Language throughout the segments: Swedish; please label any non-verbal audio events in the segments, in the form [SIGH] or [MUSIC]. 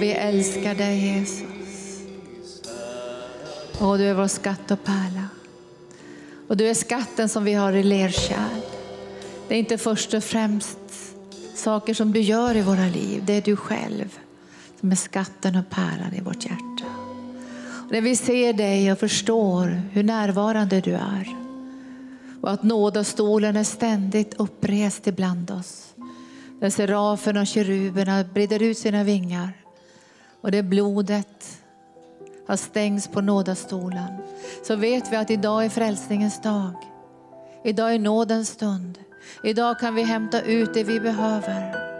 Och vi älskar dig Jesus. Och du är vår skatt och pärla. Och du är skatten som vi har i lerkärl. Det är inte först och främst saker som du gör i våra liv, det är du själv som är skatten och pärlan i vårt hjärta. Och när vi ser dig och förstår hur närvarande du är och att nådastolen är ständigt upprest ibland oss. Där seraferna och keruberna breder ut sina vingar och det blodet har stängts på nådastolen. Så vet vi att idag är frälsningens dag. Idag är nådens stund. Idag kan vi hämta ut det vi behöver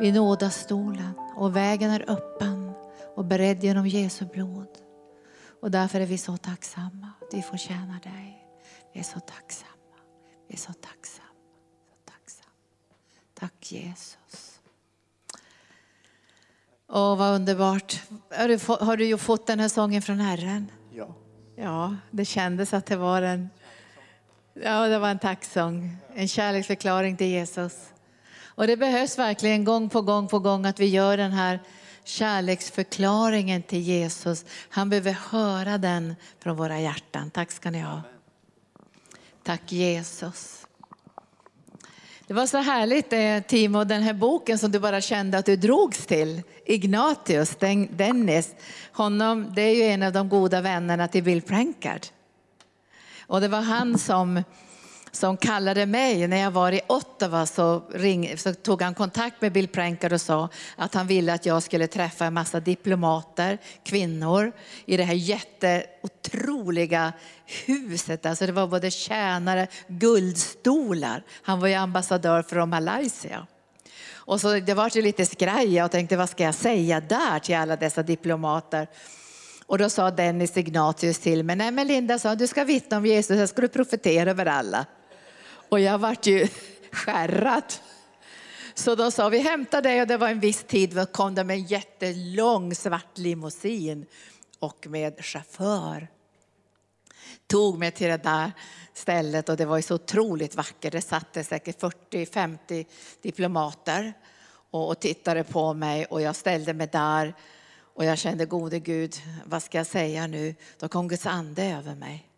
vid nådastolen och vägen är öppen och beredd genom Jesu blod. Och därför är vi så tacksamma att vi får tjäna dig. Vi är så tacksamma. Vi är så tacksamma. Så tacksamma. Tack Jesus. Åh, vad underbart. Har du, har du fått den här sången från Herren? Ja. Ja, det kändes att det var en, ja, det var en tacksång, en kärleksförklaring till Jesus. Och det behövs verkligen gång på gång på gång att vi gör den här kärleksförklaringen till Jesus. Han behöver höra den från våra hjärtan. Tack ska ni ha. Tack Jesus. Det var så härligt eh, Timo, den här boken som du bara kände att du drogs till. Ignatius, Dennis, honom, det är ju en av de goda vännerna till Bill Prankard. Och det var han som som kallade mig när jag var i Ottawa så, ring, så tog han kontakt med Bill Pranker och sa att han ville att jag skulle träffa en massa diplomater, kvinnor i det här jätteotroliga huset. Alltså det var både tjänare, guldstolar. Han var ju ambassadör från Malaysia. Och så det var lite skraj och tänkte vad ska jag säga där till alla dessa diplomater. Och då sa Dennis Ignatius till mig, nej men Linda sa du ska vittna om Jesus, jag ska du profetera över alla. Och jag vart ju [LAUGHS] skärrad. Så då sa vi hämtar dig och det var en viss tid, då kom det med en jättelång svart limousin och med chaufför. Tog mig till det där stället och det var ju så otroligt vackert. Det satt det säkert 40-50 diplomater och tittade på mig och jag ställde mig där och jag kände gode Gud, vad ska jag säga nu? Då kom Guds ande över mig.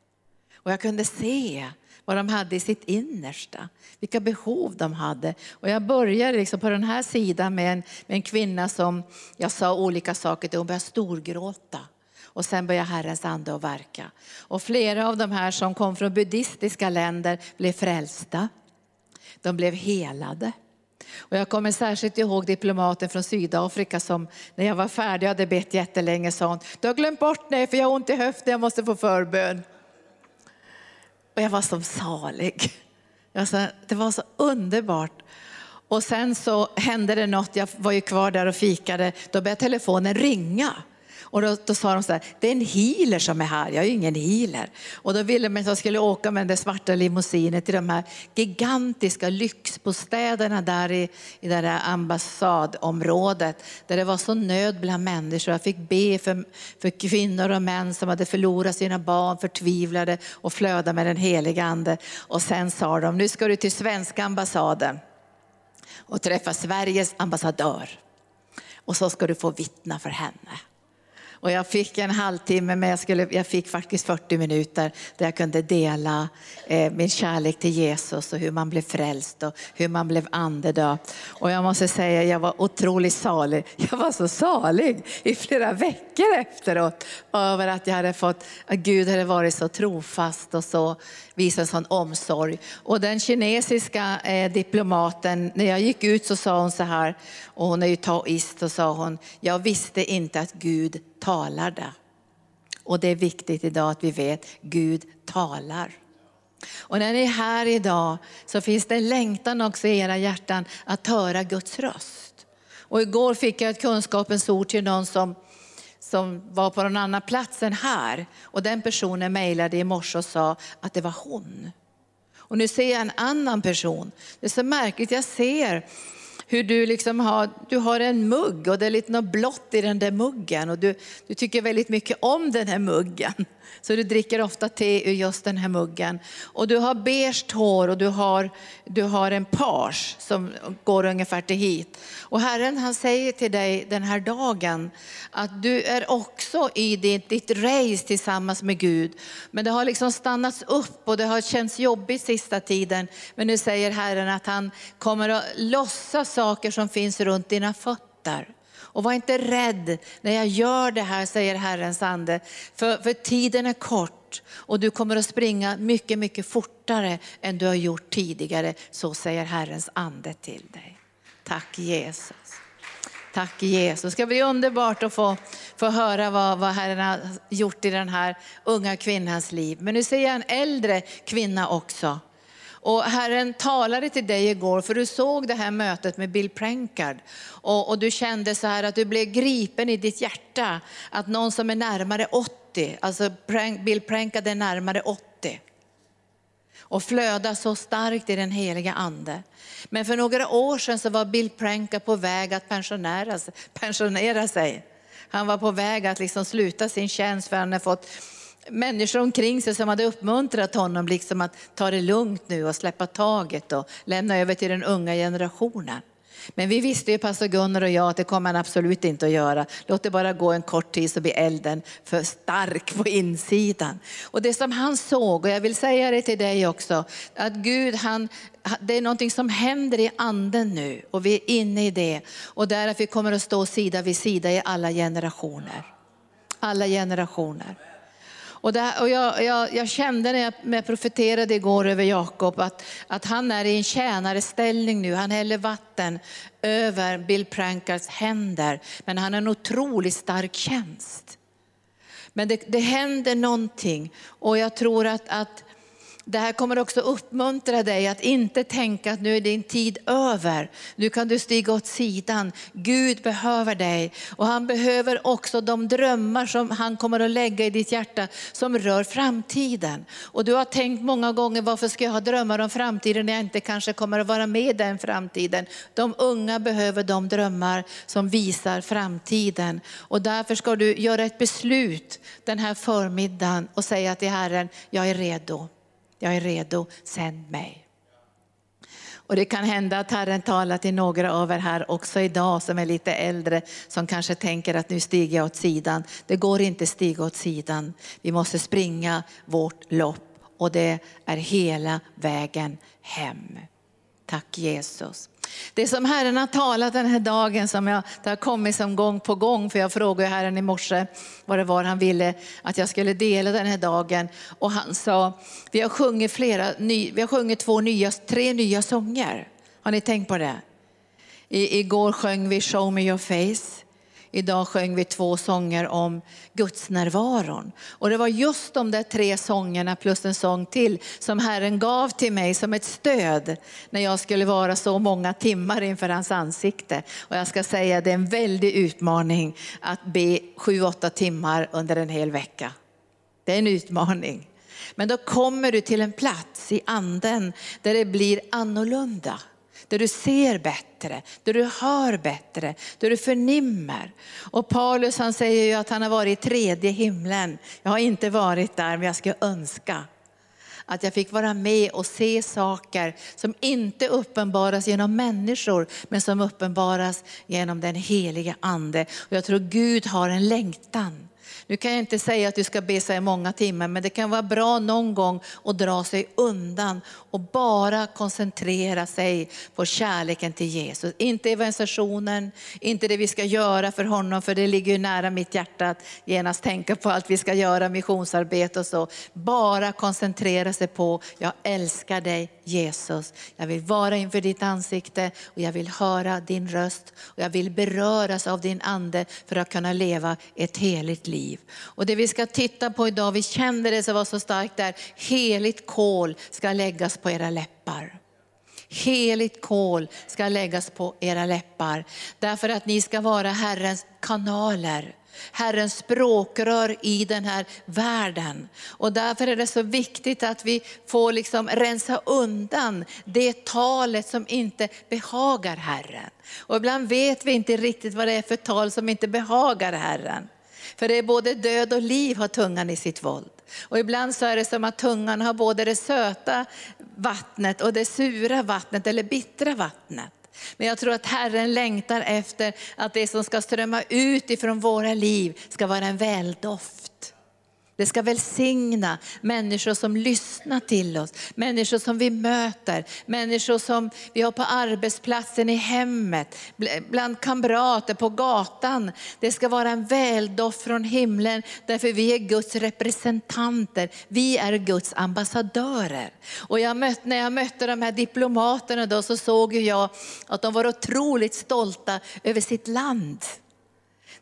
Och jag kunde se vad de hade i sitt innersta, vilka behov de hade. Och jag började liksom på den här sidan med en, med en kvinna som jag sa olika saker till, hon började storgråta. Och sen började Herrens ande att verka. Och flera av de här som kom från buddhistiska länder blev frälsta. De blev helade. Och jag kommer särskilt ihåg diplomaten från Sydafrika som när jag var färdig och hade bett jättelänge sa hon, du har glömt bort mig för jag har ont i höften, jag måste få förbön. Och jag var så salig. Alltså, det var så underbart. Och sen så hände det något, jag var ju kvar där och fikade, då började telefonen ringa. Och då, då sa de så här, det är en healer som är här, jag är ju ingen healer. Och då ville de att jag skulle åka med den svarta limousinen till de här gigantiska lyxbostäderna där i, i det där ambassadområdet. Där det var så nöd bland människor. Jag fick be för, för kvinnor och män som hade förlorat sina barn, förtvivlade och flöda med den heliga ande. Och sen sa de, nu ska du till svenska ambassaden och träffa Sveriges ambassadör. Och så ska du få vittna för henne. Och jag fick en halvtimme, men jag, skulle, jag fick faktiskt 40 minuter där jag kunde dela eh, min kärlek till Jesus och hur man blev frälst och hur man blev andedöpt. Och jag måste säga, jag var otroligt salig. [LAUGHS] Jag var så salig i flera veckor efteråt över att jag hade fått, att Gud hade varit så trofast och så visat sån omsorg. Och den kinesiska eh, diplomaten, när jag gick ut så sa hon så här, och hon är ju taoist, och sa hon, jag visste inte att Gud talade. Och det är viktigt idag att vi vet, Gud talar. Och när ni är här idag så finns det en längtan också i era hjärtan att höra Guds röst. Och igår fick jag ett kunskapens ord till någon som, som var på någon annan plats än här. Och den personen mejlade i morse och sa att det var hon. Och nu ser jag en annan person. Det är så märkligt, jag ser hur du liksom har, du har en mugg och det är lite något blått i den där muggen och du, du tycker väldigt mycket om den här muggen. Så du dricker ofta te ur just den här muggen. Och du har beige hår och du har, du har en page som går ungefär till hit. Och Herren han säger till dig den här dagen att du är också i ditt, ditt race tillsammans med Gud. Men det har liksom stannats upp och det har känts jobbigt sista tiden. Men nu säger Herren att han kommer att lossa saker som finns runt dina fötter. Och var inte rädd när jag gör det här, säger Herrens ande. För, för tiden är kort och du kommer att springa mycket, mycket fortare än du har gjort tidigare. Så säger Herrens ande till dig. Tack Jesus. Tack Jesus. Det ska bli underbart att få, få höra vad, vad Herren har gjort i den här unga kvinnans liv. Men nu ser jag en äldre kvinna också. Och Herren talade till dig igår, för du såg det här mötet med Bill Prankard. Och, och, du kände så här att du blev gripen i ditt hjärta, att någon som är närmare 80, alltså Bill Prankard är närmare 80. Och flödar så starkt i den heliga ande. Men för några år sedan så var Bill Prankard på väg att pensionera, pensionera sig. Han var på väg att liksom sluta sin tjänst för han hade fått människor omkring sig som hade uppmuntrat honom liksom att ta det lugnt nu och släppa taget och lämna över till den unga generationen. Men vi visste ju, pastor Gunnar och jag, att det kommer han absolut inte att göra. Låt det bara gå en kort tid så blir elden för stark på insidan. Och det som han såg, och jag vill säga det till dig också, att Gud han, det är någonting som händer i anden nu och vi är inne i det. Och där att vi kommer att stå sida vid sida i alla generationer. Alla generationer. Och, det, och jag, jag, jag, kände när jag, när jag profeterade igår över Jakob att, att han är i en tjänareställning nu. Han häller vatten över Bill Prankards händer. Men han har en otroligt stark tjänst. Men det, det händer någonting och jag tror att, att det här kommer också uppmuntra dig att inte tänka att nu är din tid över. Nu kan du stiga åt sidan. Gud behöver dig och han behöver också de drömmar som han kommer att lägga i ditt hjärta som rör framtiden. Och du har tänkt många gånger varför ska jag ha drömmar om framtiden när jag inte kanske kommer att vara med i den framtiden. De unga behöver de drömmar som visar framtiden och därför ska du göra ett beslut den här förmiddagen och säga till Herren, jag är redo. Jag är redo, sänd mig. Och det kan hända att Herren talar till några av er här också idag som är lite äldre, som kanske tänker att nu stiger jag åt sidan. Det går inte att stiga åt sidan. Vi måste springa vårt lopp och det är hela vägen hem. Tack Jesus. Det som Herren har talat den här dagen, som jag, det har kommit som gång på gång, för jag frågade Herren i morse vad det var han ville att jag skulle dela den här dagen. Och han sa, vi har sjungit, flera, ny, vi har sjungit två nya, tre nya sånger. Har ni tänkt på det? I, igår sjöng vi Show me your face. Idag sjöng vi två sånger om Guds närvaron. Och det var just de där tre sångerna plus en sång till som Herren gav till mig som ett stöd när jag skulle vara så många timmar inför hans ansikte. Och jag ska säga det är en väldig utmaning att be sju, åtta timmar under en hel vecka. Det är en utmaning. Men då kommer du till en plats i anden där det blir annorlunda där du ser bättre, där du hör bättre, där du förnimmer. Och Paulus han säger ju att han har varit i tredje himlen. Jag har inte varit där men jag skulle önska att jag fick vara med och se saker som inte uppenbaras genom människor men som uppenbaras genom den heliga ande. Och jag tror Gud har en längtan nu kan jag inte säga att du ska be sig många timmar, men det kan vara bra någon gång att dra sig undan och bara koncentrera sig på kärleken till Jesus. Inte evangelisationen, inte det vi ska göra för honom, för det ligger ju nära mitt hjärta att genast tänka på allt vi ska göra, missionsarbete och så. Bara koncentrera sig på, jag älskar dig Jesus. Jag vill vara inför ditt ansikte och jag vill höra din röst och jag vill beröras av din ande för att kunna leva ett heligt liv. Och det vi ska titta på idag, vi kände det som var så starkt där, heligt kol ska läggas på era läppar. heligt kol ska läggas på era läppar. Därför att ni ska vara Herrens kanaler. Herrens språkrör i den här världen. Och därför är det så viktigt att vi får liksom rensa undan det talet som inte behagar Herren. Och ibland vet vi inte riktigt vad det är för tal som inte behagar Herren. För det är både död och liv har tungan i sitt våld. Och ibland så är det som att tungan har både det söta vattnet och det sura vattnet eller bittra vattnet. Men jag tror att Herren längtar efter att det som ska strömma ut ifrån våra liv ska vara en väldoft. Det ska välsigna människor som lyssnar till oss, människor som vi möter, människor som vi har på arbetsplatsen, i hemmet, bland kamrater, på gatan. Det ska vara en väldoft från himlen därför vi är Guds representanter. Vi är Guds ambassadörer. Och jag mötte, när jag mötte de här diplomaterna då så såg jag att de var otroligt stolta över sitt land.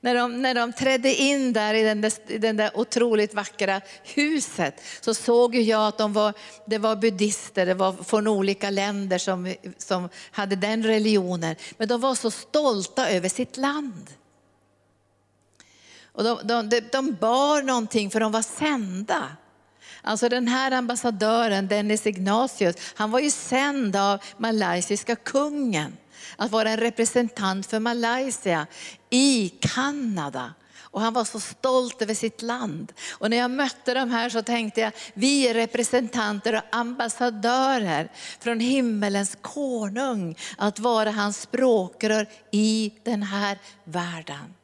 När de, när de trädde in där i den, där, i den där otroligt vackra huset så såg jag att de var, det var buddister, det var från olika länder som, som hade den religionen. Men de var så stolta över sitt land. Och de, de, de, de bar någonting för de var sända. Alltså den här ambassadören Dennis Ignatius, han var ju sänd av malaysiska kungen att vara en representant för Malaysia i Kanada. Och han var så stolt över sitt land. Och när jag mötte de här så tänkte jag, vi är representanter och ambassadörer från himmelens konung. Att vara hans språkrör i den här världen.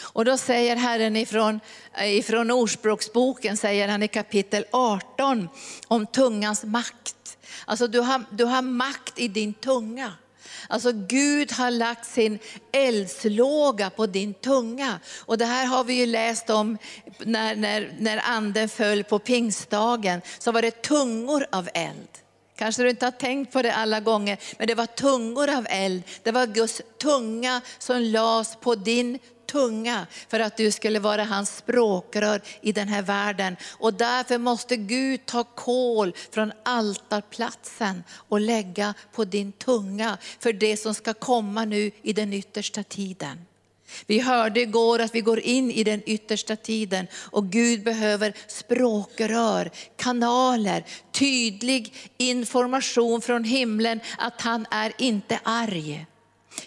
Och då säger Herren ifrån, ifrån Ordspråksboken, säger han i kapitel 18 om tungans makt. Alltså du har, du har makt i din tunga. Alltså Gud har lagt sin eldslåga på din tunga. Och det här har vi ju läst om när, när, när anden föll på pingstdagen, så var det tungor av eld. Kanske du inte har tänkt på det alla gånger, men det var tungor av eld. Det var Guds tunga som lades på din tunga för att du skulle vara hans språkrör i den här världen. Och därför måste Gud ta kol från altarplatsen och lägga på din tunga för det som ska komma nu i den yttersta tiden. Vi hörde igår att vi går in i den yttersta tiden och Gud behöver språkrör, kanaler, tydlig information från himlen att han är inte arg.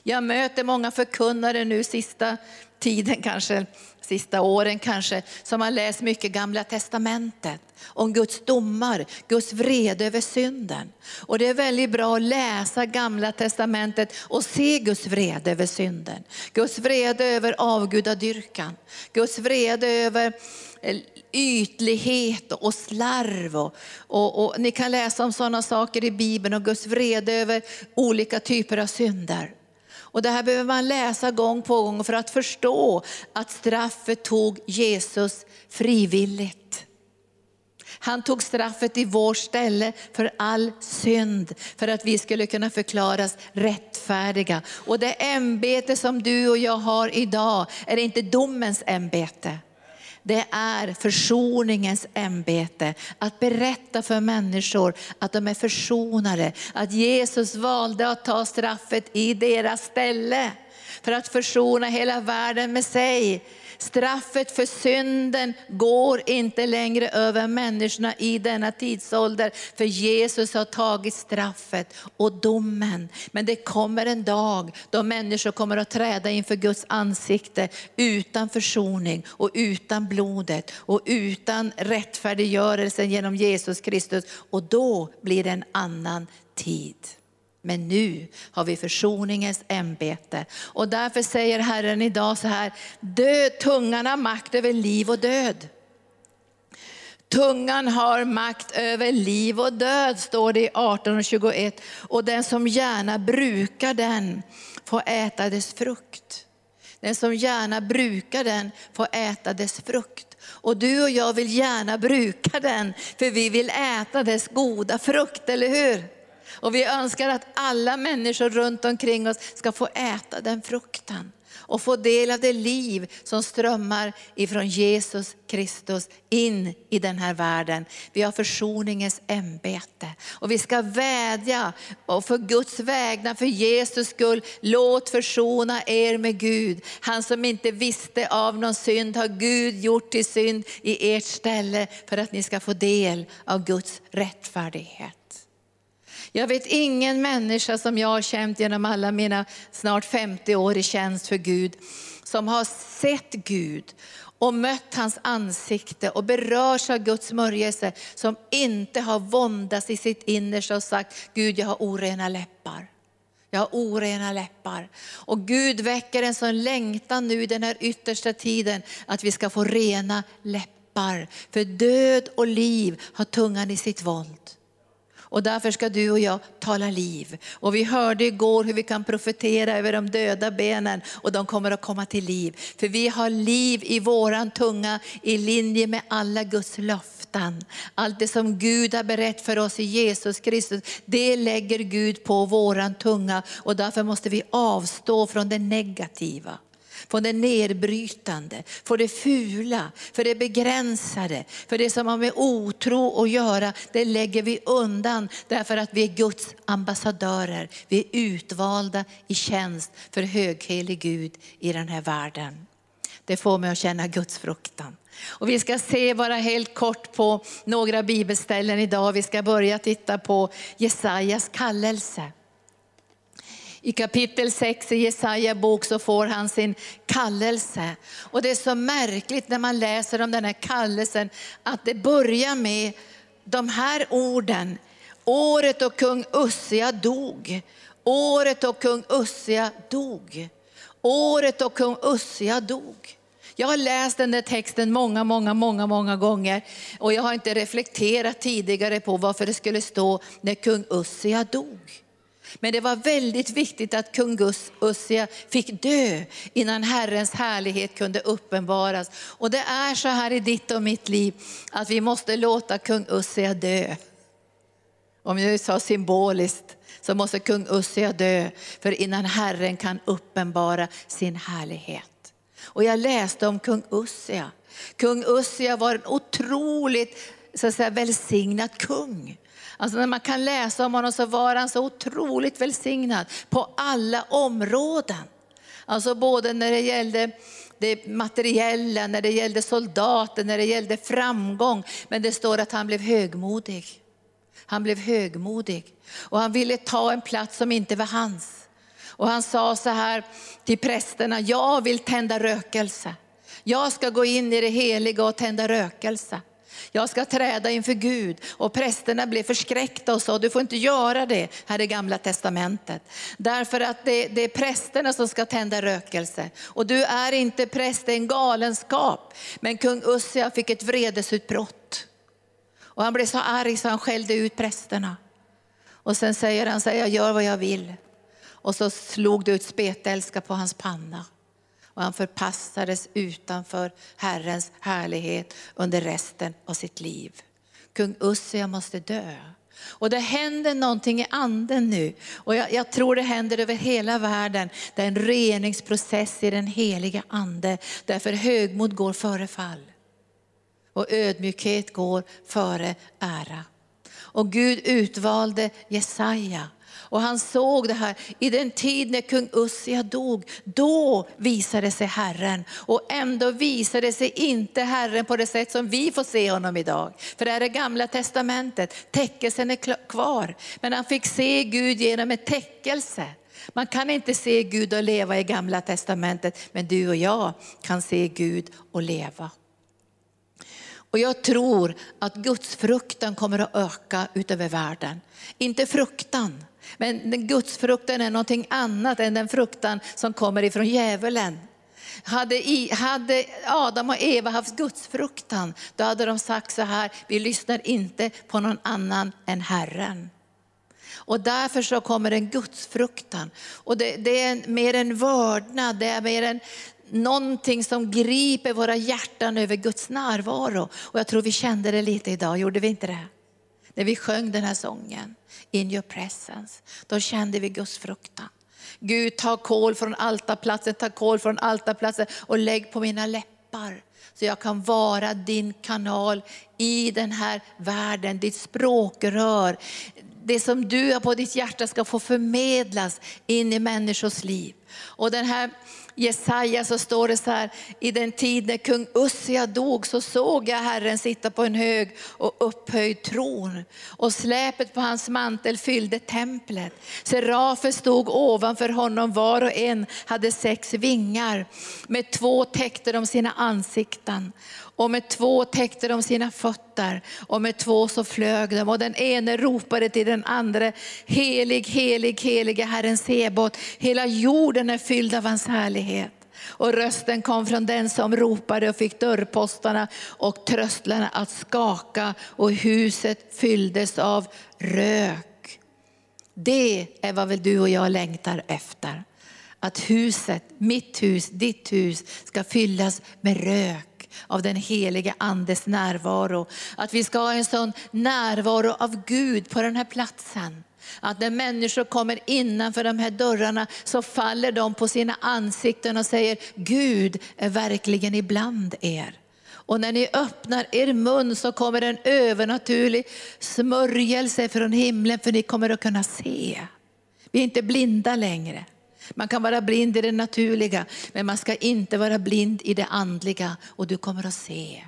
Jag möter många förkunnare nu sista tiden kanske, sista åren kanske, som har läst mycket gamla testamentet om Guds domar, Guds vrede över synden. Och det är väldigt bra att läsa gamla testamentet och se Guds vrede över synden. Guds vrede över avgudadyrkan, Guds vrede över eh, ytlighet och slarv. Och, och, och, ni kan läsa om sådana saker i Bibeln och Guds vrede över olika typer av synder. Och det här behöver man läsa gång på gång för att förstå att straffet tog Jesus frivilligt. Han tog straffet i vår ställe för all synd, för att vi skulle kunna förklaras rättfärdiga. Och det ämbete som du och jag har idag är inte domens ämbete det är försoningens ämbete. Att berätta för människor att de är försonade. Att Jesus valde att ta straffet i deras ställe. För att försona hela världen med sig. Straffet för synden går inte längre över människorna i denna tidsålder. För Jesus har tagit straffet och domen. Men det kommer en dag då människor kommer att träda inför Guds ansikte utan försoning och utan blodet och utan rättfärdiggörelsen genom Jesus Kristus. Och då blir det en annan tid. Men nu har vi försoningens ämbete. Och därför säger Herren idag så här, död, tungan har makt över liv och död. Tungan har makt över liv och död, står det i 18 och 21. Och den som gärna brukar den får äta dess frukt. Den som gärna brukar den får äta dess frukt. Och du och jag vill gärna bruka den, för vi vill äta dess goda frukt, eller hur? Och vi önskar att alla människor runt omkring oss ska få äta den frukten och få del av det liv som strömmar ifrån Jesus Kristus in i den här världen. Vi har försoningens ämbete och vi ska vädja och för Guds vägnar, för Jesus skull, låt försona er med Gud. Han som inte visste av någon synd har Gud gjort till synd i ert ställe för att ni ska få del av Guds rättfärdighet. Jag vet ingen människa som jag har känt genom alla mina snart 50 år i tjänst för Gud, som har sett Gud och mött hans ansikte och berörs av Guds smörjelse, som inte har våndats i sitt innersta och sagt, Gud jag har orena läppar. Jag har orena läppar. Och Gud väcker en sån längtan nu i den här yttersta tiden att vi ska få rena läppar. För död och liv har tungan i sitt våld. Och därför ska du och jag tala liv. Och vi hörde igår hur vi kan profetera över de döda benen och de kommer att komma till liv. För vi har liv i våran tunga i linje med alla Guds löften. Allt det som Gud har berättat för oss i Jesus Kristus, det lägger Gud på våran tunga och därför måste vi avstå från det negativa från det nedbrytande, från det fula, för det begränsade, för det som har med otro att göra, det lägger vi undan därför att vi är Guds ambassadörer. Vi är utvalda i tjänst för höghelig Gud i den här världen. Det får mig att känna Guds fruktan. Och vi ska se bara helt kort på några bibelställen idag. Vi ska börja titta på Jesajas kallelse. I kapitel 6 i Jesaja bok så får han sin kallelse. Och det är så märkligt när man läser om den här kallelsen att det börjar med de här orden. Året då kung Ussia dog. Året då kung Ussia dog. Året då kung Ussia dog. Jag har läst den där texten många, många, många, många gånger och jag har inte reflekterat tidigare på varför det skulle stå när kung Ussia dog. Men det var väldigt viktigt att kung Ussia fick dö innan Herrens härlighet kunde uppenbaras. Och det är så här i ditt och mitt liv att vi måste låta kung Ussia dö. Om jag sa symboliskt så måste kung Ussia dö för innan Herren kan uppenbara sin härlighet. Och jag läste om kung Ussia. Kung Ussia var en otroligt så att säga, välsignad kung. Alltså när man kan läsa om honom så var han så otroligt välsignad på alla områden. Alltså både när det gällde det materiella, när det gällde soldater, när det gällde framgång. Men det står att han blev högmodig. Han blev högmodig och han ville ta en plats som inte var hans. Och han sa så här till prästerna, jag vill tända rökelse. Jag ska gå in i det heliga och tända rökelse. Jag ska träda inför Gud. Och prästerna blev förskräckta och sa, du får inte göra det här i gamla testamentet. Därför att det, det är prästerna som ska tända rökelse. Och du är inte präst, det är en galenskap. Men kung Ussia fick ett vredesutbrott. Och han blev så arg så han skällde ut prästerna. Och sen säger han, så jag gör vad jag vill. Och så slog det ut spetälska på hans panna och han förpassades utanför Herrens härlighet under resten av sitt liv. Kung Ussia måste dö. Och det händer någonting i anden nu. Och jag, jag, tror det händer över hela världen. Det är en reningsprocess i den heliga ande. Därför högmod går före fall. Och ödmjukhet går före ära. Och Gud utvalde Jesaja och han såg det här, i den tid när kung Ussia dog, då visade sig Herren. Och ändå visade sig inte Herren på det sätt som vi får se honom idag. För det är det gamla testamentet, täckelsen är kvar. Men han fick se Gud genom en täckelse. Man kan inte se Gud och leva i gamla testamentet, men du och jag kan se Gud och leva. Och jag tror att Guds fruktan kommer att öka utöver världen. Inte fruktan, men den gudsfruktan är någonting annat än den fruktan som kommer ifrån djävulen. Hade, I, hade Adam och Eva haft gudsfruktan, då hade de sagt så här, vi lyssnar inte på någon annan än Herren. Och därför så kommer en gudsfruktan. Och det, det är mer en vördnad, det är mer en, någonting som griper våra hjärtan över Guds närvaro. Och jag tror vi kände det lite idag, gjorde vi inte det? när vi sjöng den här sången, in your presence, då kände vi Guds fruktan. Gud, ta kol från altarplatsen, ta kol från altarplatsen och lägg på mina läppar. Så jag kan vara din kanal i den här världen, ditt språkrör. Det som du har på ditt hjärta ska få förmedlas in i människors liv. Och den här Jesaja så står det så här, i den tid när kung Ussia dog så såg jag Herren sitta på en hög och upphöjd tron. Och släpet på hans mantel fyllde templet. Serafer stod ovanför honom, var och en hade sex vingar. Med två täckte de sina ansikten och med två täckte de sina fötter och med två så flög de och den ene ropade till den andra, helig, helig, helige Herren Sebot, hela jorden är fylld av hans härlighet. Och rösten kom från den som ropade och fick dörrpostarna och tröstlarna att skaka och huset fylldes av rök. Det är vad väl du och jag längtar efter. Att huset, mitt hus, ditt hus ska fyllas med rök av den helige andes närvaro. Att vi ska ha en sån närvaro av Gud på den här platsen. Att när människor kommer innanför de här dörrarna så faller de på sina ansikten och säger Gud är verkligen ibland er. Och när ni öppnar er mun så kommer en övernaturlig smörjelse från himlen för ni kommer att kunna se. Vi är inte blinda längre. Man kan vara blind i det naturliga, men man ska inte vara blind i det andliga och du kommer att se.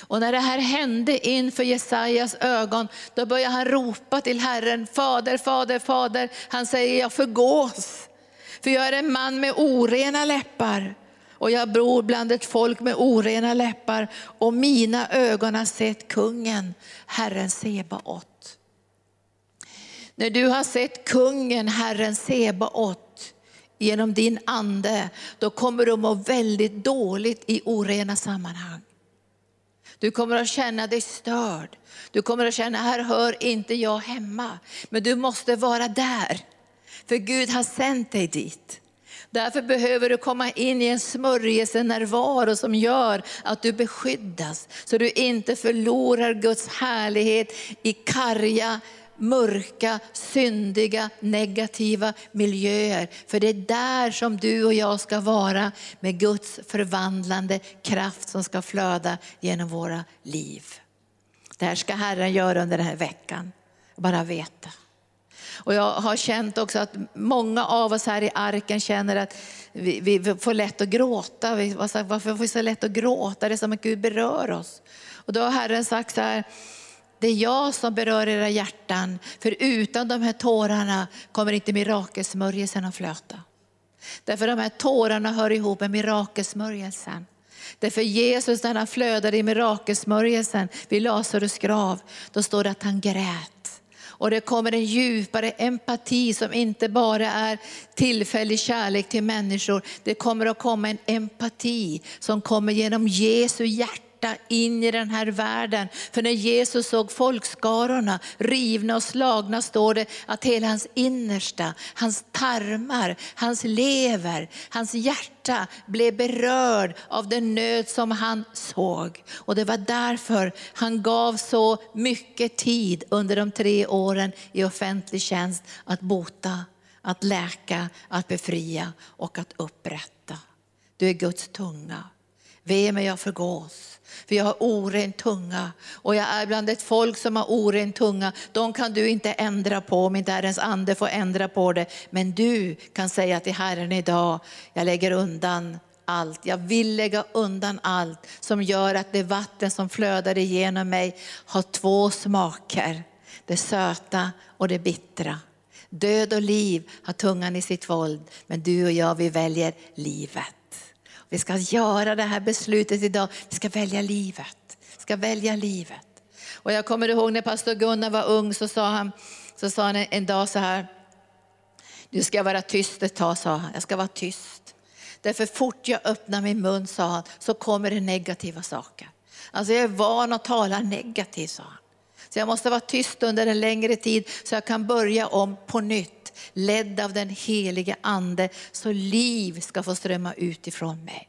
Och när det här hände inför Jesajas ögon, då började han ropa till Herren, Fader, Fader, Fader. Han säger, jag förgås, för jag är en man med orena läppar. Och jag bor bland ett folk med orena läppar och mina ögon har sett kungen, Herren Sebaot. När du har sett kungen, Herren Sebaot, genom din ande, då kommer du må väldigt dåligt i orena sammanhang. Du kommer att känna dig störd. Du kommer att känna, här hör inte jag hemma. Men du måste vara där, för Gud har sänt dig dit. Därför behöver du komma in i en smörjelsenärvaro som gör att du beskyddas, så du inte förlorar Guds härlighet i karga mörka, syndiga, negativa miljöer. För det är där som du och jag ska vara med Guds förvandlande kraft som ska flöda genom våra liv. Det här ska Herren göra under den här veckan. Bara veta. Och jag har känt också att många av oss här i arken känner att vi, vi får lätt att gråta. Vi, varför får vi så lätt att gråta? Det är som att Gud berör oss. Och då har Herren sagt så här, det är jag som berör era hjärtan, för utan de här tårarna kommer inte mirakelsmörjelsen att flöta. Därför de här tårarna hör ihop med mirakelsmörjelsen. Därför Jesus när han flödade i mirakelsmörjelsen vid Lazarus grav, då står det att han grät. Och det kommer en djupare empati som inte bara är tillfällig kärlek till människor. Det kommer att komma en empati som kommer genom Jesu hjärta hjärta in i den här världen. För när Jesus såg folkskarorna rivna och slagna står det att hela hans innersta, hans tarmar, hans lever, hans hjärta blev berörd av den nöd som han såg. Och det var därför han gav så mycket tid under de tre åren i offentlig tjänst att bota, att läka, att befria och att upprätta. Du är Guds tunga. Ve mig jag förgås. För jag har oren tunga och jag är bland ett folk som har oren tunga. De kan du inte ändra på om inte Herrens ande får ändra på det. Men du kan säga till Herren idag, jag lägger undan allt. Jag vill lägga undan allt som gör att det vatten som flödar igenom mig har två smaker. Det söta och det bittra. Död och liv har tungan i sitt våld, men du och jag vi väljer livet. Vi ska göra det här beslutet idag. Vi ska välja livet. Vi ska välja livet. Och jag kommer ihåg när pastor Gunnar var ung så sa han, så sa han en dag så här. Nu ska jag vara tyst ett tag, sa han. Jag ska vara tyst. Därför fort jag öppnar min mun, sa han, så kommer det negativa saker. Alltså jag är van att tala negativt, sa han. Så jag måste vara tyst under en längre tid så jag kan börja om på nytt ledd av den helige ande, så liv ska få strömma ut ifrån mig.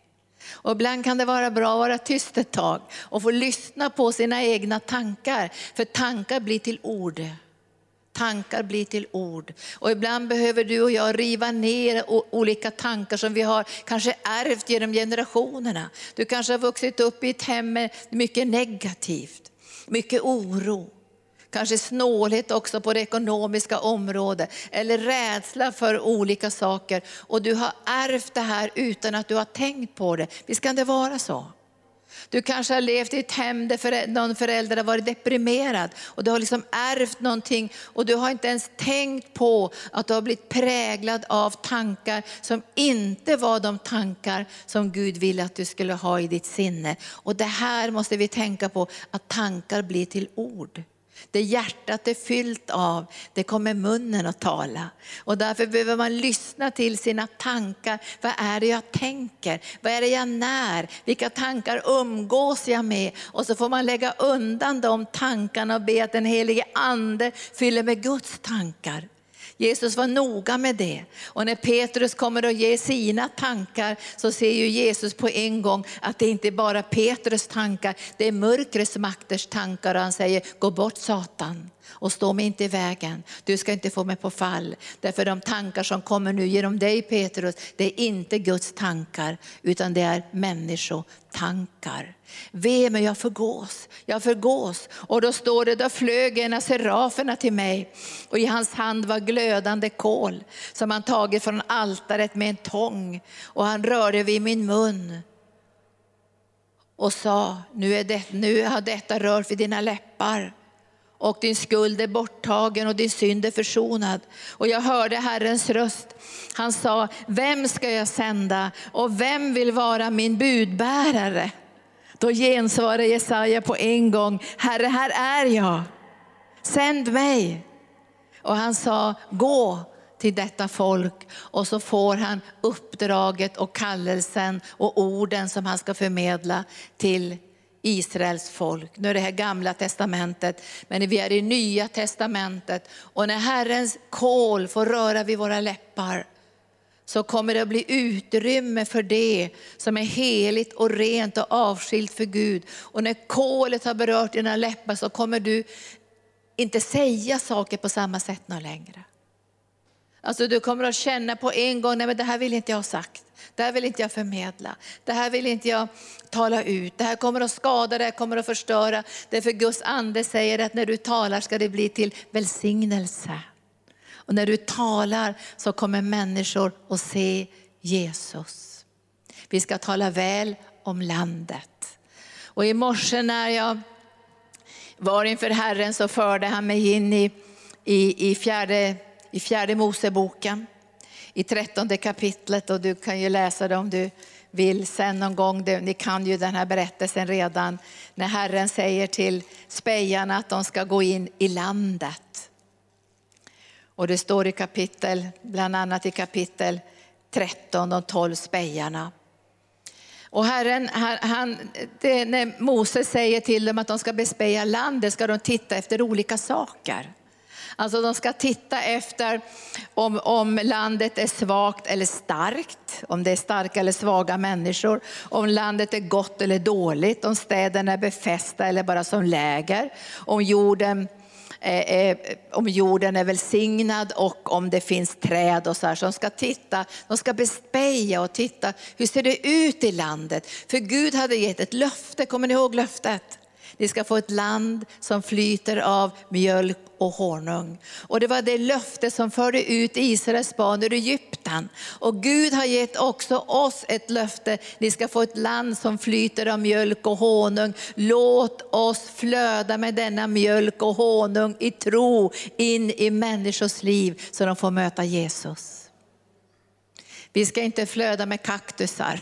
Och ibland kan det vara bra att vara tyst ett tag och få lyssna på sina egna tankar. För tankar blir till ord. Tankar blir till ord. Och ibland behöver du och jag riva ner olika tankar som vi har kanske ärvt genom generationerna. Du kanske har vuxit upp i ett hem med mycket negativt, mycket oro. Kanske snålhet också på det ekonomiska området eller rädsla för olika saker. Och du har ärvt det här utan att du har tänkt på det. Visst kan det vara så? Du kanske har levt i ett hem där någon förälder har varit deprimerad och du har liksom ärvt någonting och du har inte ens tänkt på att du har blivit präglad av tankar som inte var de tankar som Gud ville att du skulle ha i ditt sinne. Och det här måste vi tänka på, att tankar blir till ord. Det hjärtat är fyllt av, det kommer munnen att tala. Och därför behöver man lyssna till sina tankar. Vad är det jag tänker? Vad är det jag när? Vilka tankar umgås jag med? Och så får man lägga undan de tankarna och be att den helige ande fyller med Guds tankar. Jesus var noga med det. Och när Petrus kommer och ger sina tankar så ser ju Jesus på en gång att det inte bara är Petrus tankar, det är mörkrets makters tankar och han säger gå bort Satan och stå mig inte i vägen. Du ska inte få mig på fall. Därför de tankar som kommer nu genom dig Petrus, det är inte Guds tankar utan det är människotankar. Ve mig, jag förgås, jag förgås. Och då står det, då flög en av seraferna till mig och i hans hand var glödande kol som han tagit från altaret med en tång och han rörde vid min mun och sa, nu, är det, nu har detta rört vid dina läppar och din skuld är borttagen och din synd är försonad. Och jag hörde Herrens röst. Han sa, vem ska jag sända och vem vill vara min budbärare? Då gensvarade Jesaja på en gång, Herre, här är jag. Sänd mig. Och han sa, gå till detta folk och så får han uppdraget och kallelsen och orden som han ska förmedla till Israels folk. Nu är det här gamla testamentet, men vi är i nya testamentet. Och när Herrens kol får röra vid våra läppar så kommer det att bli utrymme för det som är heligt och rent och avskilt för Gud. Och när kolet har berört dina läppar så kommer du inte säga saker på samma sätt någon längre. Alltså du kommer att känna på en gång, nej men det här vill inte jag ha sagt. Det här vill inte jag förmedla. Det här vill inte jag tala ut. Det här kommer att skada, det här kommer att förstöra. Därför Guds ande säger att när du talar ska det bli till välsignelse. Och när du talar så kommer människor att se Jesus. Vi ska tala väl om landet. Och i morse när jag var inför Herren så förde han mig in i, i, i, fjärde, i fjärde Moseboken i trettonde kapitlet och du kan ju läsa det om du vill sen någon gång. Ni kan ju den här berättelsen redan när Herren säger till spejarna att de ska gå in i landet. Och det står i kapitel, bland annat i kapitel 13, de tolv spejarna. Och Herren, han, det, när Moses säger till dem att de ska bespeja landet ska de titta efter olika saker. Alltså de ska titta efter om, om landet är svagt eller starkt, om det är starka eller svaga människor, om landet är gott eller dåligt, om städerna är befästa eller bara som läger, om jorden om jorden är välsignad och om det finns träd och så här. Så de ska titta, de ska bespeja och titta, hur ser det ut i landet? För Gud hade gett ett löfte, kommer ni ihåg löftet? Ni ska få ett land som flyter av mjölk och honung. Och det var det löfte som förde ut Israels barn ur Egypten. Och Gud har gett också oss ett löfte. Ni ska få ett land som flyter av mjölk och honung. Låt oss flöda med denna mjölk och honung i tro in i människors liv så de får möta Jesus. Vi ska inte flöda med kaktusar,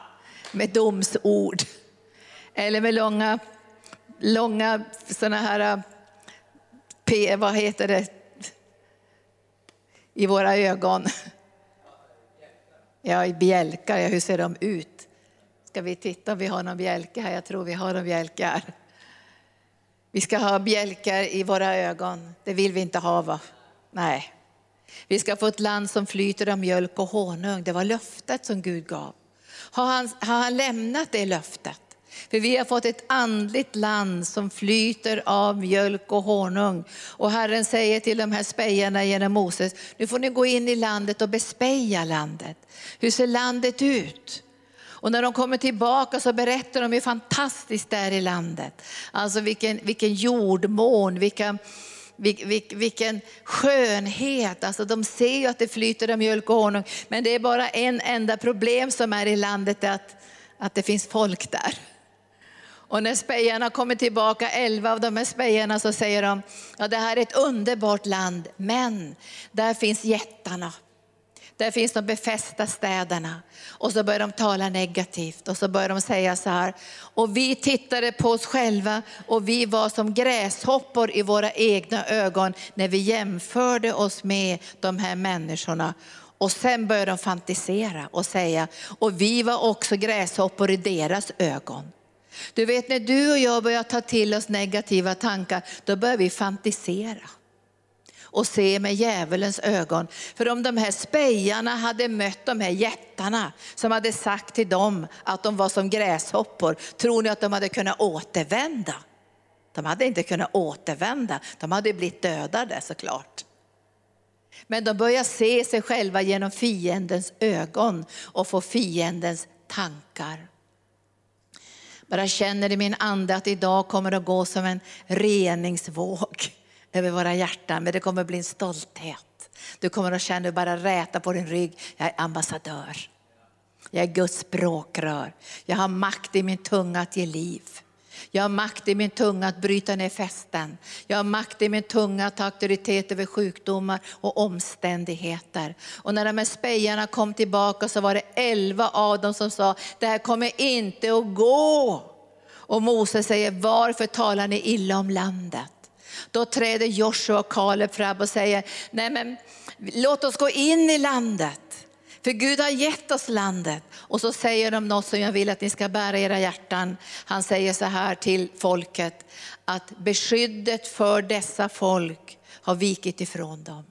[LAUGHS] med domsord eller med långa långa sådana här, äh, P, vad heter det, i våra ögon. Ja, i bjälkar, ja, hur ser de ut? Ska vi titta om vi har någon bjälke här? Jag tror vi har en bjälke här. Vi ska ha bjälkar i våra ögon. Det vill vi inte ha va? Nej. Vi ska få ett land som flyter av mjölk och honung. Det var löftet som Gud gav. Har han, har han lämnat det löftet? För vi har fått ett andligt land som flyter av mjölk och honung. Och Herren säger till de här spejarna genom Moses, nu får ni gå in i landet och bespeja landet. Hur ser landet ut? Och när de kommer tillbaka så berättar de hur fantastiskt det är i landet. Alltså vilken, vilken jordmån, vilka, vilken skönhet. Alltså de ser ju att det flyter av mjölk och honung. Men det är bara en enda problem som är i landet, att, att det finns folk där. Och när spejarna kommer tillbaka, elva av de här spejarna, så säger de, ja det här är ett underbart land, men där finns jättarna. Där finns de befästa städerna. Och så börjar de tala negativt och så börjar de säga så här. Och vi tittade på oss själva och vi var som gräshoppor i våra egna ögon när vi jämförde oss med de här människorna. Och sen börjar de fantisera och säga, och vi var också gräshoppor i deras ögon. Du vet när du och jag börjar ta till oss negativa tankar, då börjar vi fantisera och se med djävulens ögon. För om de här spejarna hade mött de här jättarna som hade sagt till dem att de var som gräshoppor, tror ni att de hade kunnat återvända? De hade inte kunnat återvända, de hade blivit dödade såklart. Men de börjar se sig själva genom fiendens ögon och få fiendens tankar. Bara känner i min ande att idag kommer det att gå som en reningsvåg över våra hjärtan, men det kommer att bli en stolthet. Du kommer att känna, bara räta på din rygg, jag är ambassadör. Jag är Guds språkrör. Jag har makt i min tunga att ge liv. Jag har makt i min tunga att bryta ner fästen. Jag har makt i min tunga att ta auktoritet över sjukdomar och omständigheter. Och när de här spejarna kom tillbaka så var det elva av dem som sa, det här kommer inte att gå. Och Moses säger, varför talar ni illa om landet? Då träder Joshua och Kaleb fram och säger, nej men låt oss gå in i landet. För Gud har gett oss landet. Och så säger de något som jag vill att ni ska bära i era hjärtan. Han säger så här till folket, att beskyddet för dessa folk har vikit ifrån dem.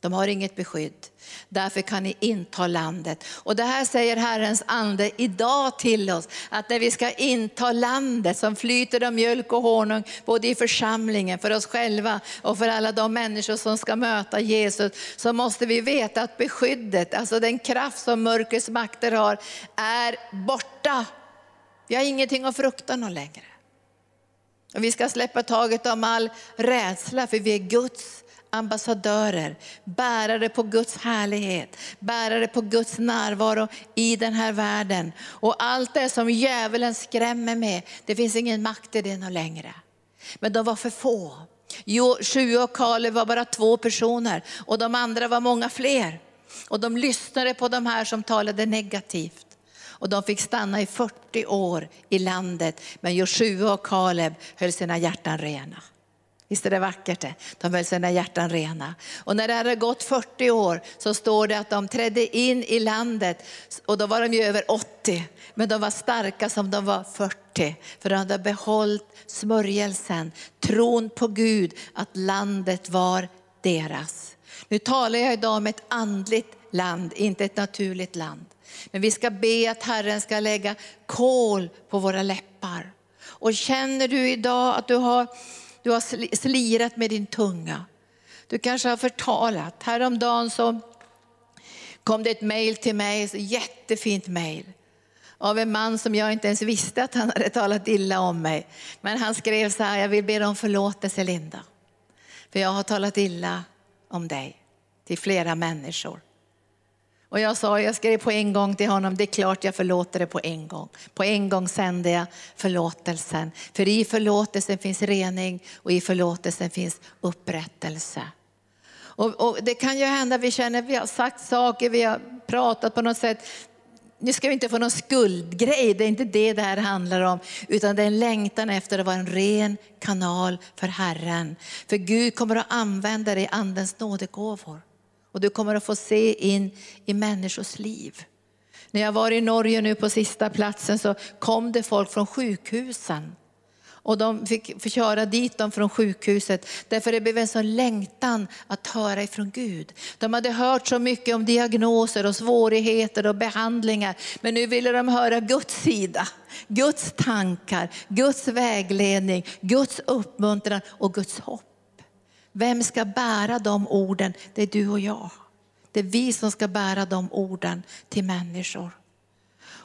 De har inget beskydd. Därför kan ni inta landet. Och det här säger Herrens ande idag till oss, att när vi ska inta landet som flyter av mjölk och honung, både i församlingen, för oss själva och för alla de människor som ska möta Jesus, så måste vi veta att beskyddet, alltså den kraft som mörkrets makter har, är borta. Vi har ingenting att frukta någon längre. Och vi ska släppa taget om all rädsla, för vi är Guds ambassadörer, bärare på Guds härlighet, bärare på Guds närvaro i den här världen. Och allt det som djävulen skrämmer med, det finns ingen makt i det längre. Men de var för få. Jo, Sju och Kaleb var bara två personer och de andra var många fler. Och de lyssnade på de här som talade negativt. Och de fick stanna i 40 år i landet, men Joshua och Kaleb höll sina hjärtan rena. Visst är det vackert det? De höll sina hjärtan rena. Och när det hade gått 40 år så står det att de trädde in i landet och då var de ju över 80. Men de var starka som de var 40. För de hade behållit smörjelsen, tron på Gud att landet var deras. Nu talar jag idag om ett andligt land, inte ett naturligt land. Men vi ska be att Herren ska lägga kol på våra läppar. Och känner du idag att du har du har slirat med din tunga. Du kanske har förtalat. Häromdagen så kom det ett mejl till mig, ett jättefint mejl. Av en man som jag inte ens visste att han hade talat illa om mig. Men han skrev så här, jag vill be om förlåtelse Linda. För jag har talat illa om dig till flera människor. Och jag sa, jag skrev på en gång till honom, det är klart jag förlåter det på en gång. På en gång sände jag förlåtelsen. För i förlåtelsen finns rening och i förlåtelsen finns upprättelse. Och, och det kan ju hända, vi känner, vi har sagt saker, vi har pratat på något sätt. Nu ska vi inte få någon skuldgrej, det är inte det det här handlar om. Utan det är en längtan efter att vara en ren kanal för Herren. För Gud kommer att använda dig i andens nådegåvor. Och du kommer att få se in i människors liv. När jag var i Norge nu på sista platsen så kom det folk från sjukhusen Och de fick fick köra dit dem från sjukhuset. Därför det blev en sån längtan att höra ifrån Gud. De hade hört så mycket om diagnoser och svårigheter och behandlingar. Men nu ville de höra Guds sida. Guds tankar, Guds vägledning, Guds uppmuntran och Guds hopp. Vem ska bära de orden? Det är du och jag. Det är vi som ska bära de orden till människor.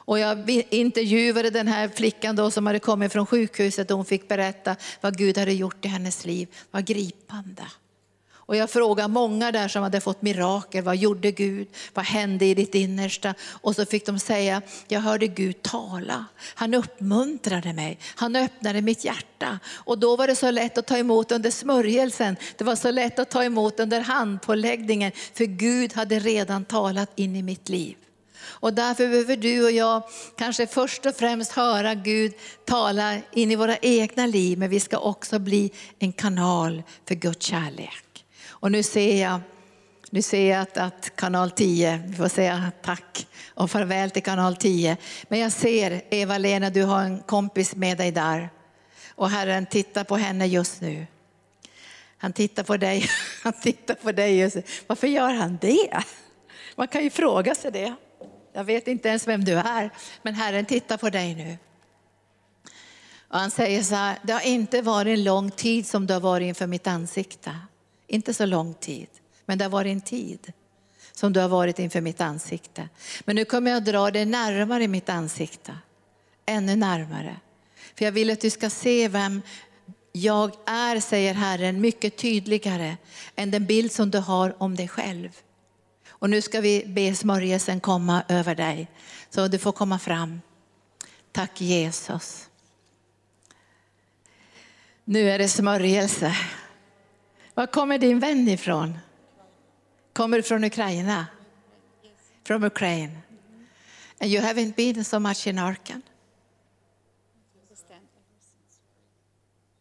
Och jag intervjuade den här flickan då som hade kommit från sjukhuset och hon fick berätta vad Gud hade gjort i hennes liv. Vad gripande. Och jag frågade många där som hade fått mirakel, vad gjorde Gud? Vad hände i ditt innersta? Och så fick de säga, jag hörde Gud tala. Han uppmuntrade mig, han öppnade mitt hjärta. Och då var det så lätt att ta emot under smörjelsen. Det var så lätt att ta emot under handpåläggningen, för Gud hade redan talat in i mitt liv. Och därför behöver du och jag kanske först och främst höra Gud tala in i våra egna liv, men vi ska också bli en kanal för Guds kärlek. Och nu ser jag, nu ser jag att, att kanal 10, vi får säga tack och farväl till kanal 10. Men jag ser Eva-Lena, du har en kompis med dig där. Och Herren tittar på henne just nu. Han tittar på dig, [LAUGHS] han tittar på dig just nu. Varför gör han det? Man kan ju fråga sig det. Jag vet inte ens vem du är, men Herren tittar på dig nu. Och han säger så här, det har inte varit en lång tid som du har varit inför mitt ansikte. Inte så lång tid, men det har varit en tid som du har varit inför mitt ansikte. Men nu kommer jag dra dig närmare mitt ansikte, ännu närmare. För jag vill att du ska se vem jag är, säger Herren, mycket tydligare än den bild som du har om dig själv. Och nu ska vi be smörjelsen komma över dig. Så du får komma fram. Tack Jesus. Nu är det smörjelse. Var kommer din vän ifrån? Kommer du från Ukraina? Från Ukraina. And you haven't been so much in Arken?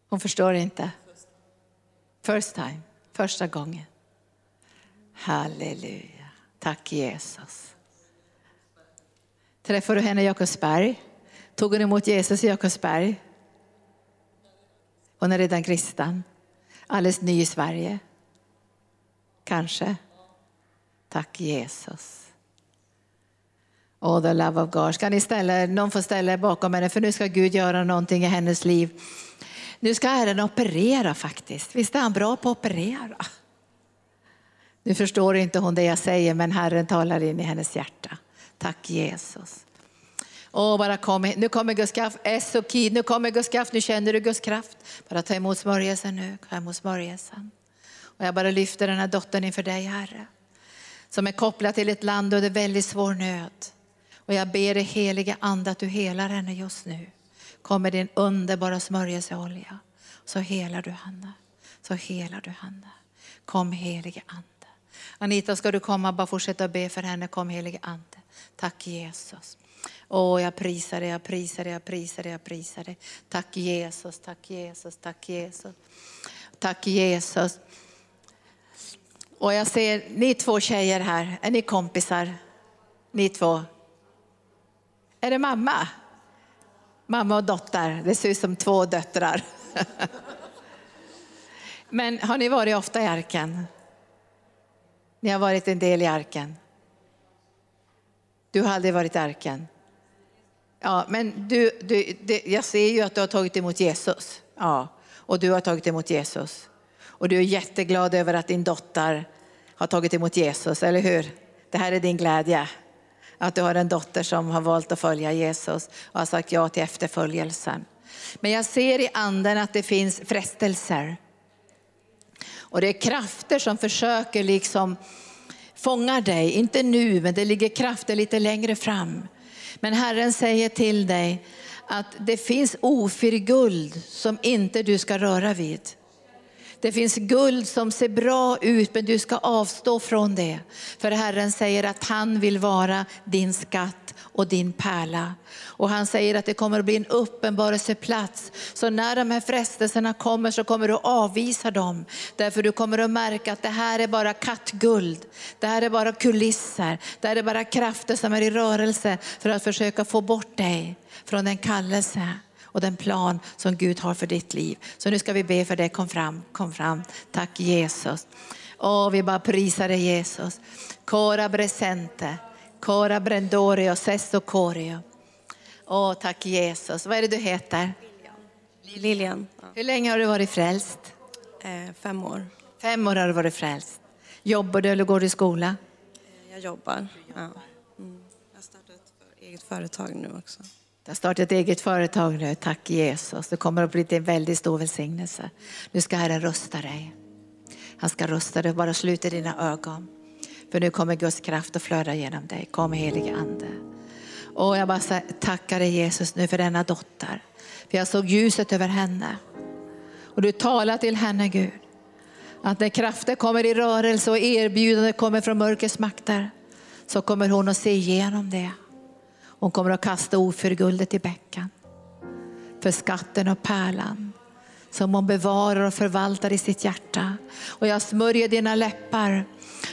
Hon förstår inte. First time, första gången. Halleluja. Tack Jesus. Träffade du henne i Jakobsberg? Tog hon emot Jesus i Jakobsberg? Hon är redan kristen. Alldeles ny i Sverige. Kanske. Tack Jesus. Oh, the love of God. Ska ni ställa, någon får ställa er bakom henne för nu ska Gud göra någonting i hennes liv. Nu ska Herren operera faktiskt. Visst är han bra på att operera? Nu förstår inte hon det jag säger, men Herren talar in i hennes hjärta. Tack Jesus. Åh, bara kom, nu kommer Guds kraft, Esokid, nu kommer Guds kraft, nu känner du Guds kraft. Bara ta emot smörjelsen nu, ta emot smörjelsen. Och jag bara lyfter den här dottern inför dig Herre. Som är kopplad till ett land under väldigt svår nöd. Och jag ber dig helige ande att du helar henne just nu. Kommer din underbara smörjelseolja. Så helar du henne. Så helar du henne. Kom helige ande. Anita, ska du komma? Bara fortsätta be för henne. Kom helige Ande. Tack Jesus. Åh, jag prisar dig, jag prisar dig, jag prisar dig, jag prisar dig. Tack Jesus, tack Jesus, tack Jesus. Tack Jesus. Och jag ser, ni två tjejer här, är ni kompisar? Ni två? Är det mamma? Mamma och dotter, det ser ut som två döttrar. [LAUGHS] Men har ni varit ofta i arken? Ni har varit en del i arken. Du har aldrig varit i arken. Ja, men du, du, det, jag ser ju att du har tagit emot Jesus. Ja, och du har tagit emot Jesus. Och du är jätteglad över att din dotter har tagit emot Jesus, eller hur? Det här är din glädje. Att du har en dotter som har valt att följa Jesus och har sagt ja till efterföljelsen. Men jag ser i anden att det finns frestelser. Och det är krafter som försöker liksom fånga dig, inte nu, men det ligger krafter lite längre fram. Men Herren säger till dig att det finns ofyrguld som inte du ska röra vid. Det finns guld som ser bra ut men du ska avstå från det. För Herren säger att han vill vara din skatt och din pärla. Och han säger att det kommer att bli en uppenbarelseplats. Så när de här frestelserna kommer så kommer du att avvisa dem. Därför du kommer att märka att det här är bara kattguld. Det här är bara kulisser. Det här är bara krafter som är i rörelse för att försöka få bort dig från den kallelse och den plan som Gud har för ditt liv. Så nu ska vi be för det. Kom fram, kom fram. Tack Jesus. Åh, vi bara prisar dig Jesus. Cora presente. Cora Brendorio, Sesto Corio. Åh, tack Jesus. Vad är det du heter? Lilian. Hur länge har du varit frälst? Eh, fem år. Fem år har du varit frälst. Jobbar du eller går du i skola? Eh, Jag jobbar. Ja. Mm. Jag har startat ett eget företag nu också. Du har startat ett eget företag nu. Tack Jesus. Det kommer att bli en väldigt stor välsignelse. Nu ska Herren rusta dig. Han ska rusta dig. Bara sluta dina ögon. För nu kommer Guds kraft att flöda genom dig. Kom helige Ande. Och jag bara tackar dig Jesus nu för denna dotter. För jag såg ljuset över henne. Och du talar till henne Gud. Att när krafter kommer i rörelse och erbjudande kommer från mörkrets makter så kommer hon att se igenom det. Hon kommer att kasta oförguldet i bäcken. För skatten och pärlan som hon bevarar och förvaltar i sitt hjärta. Och jag smörjer dina läppar.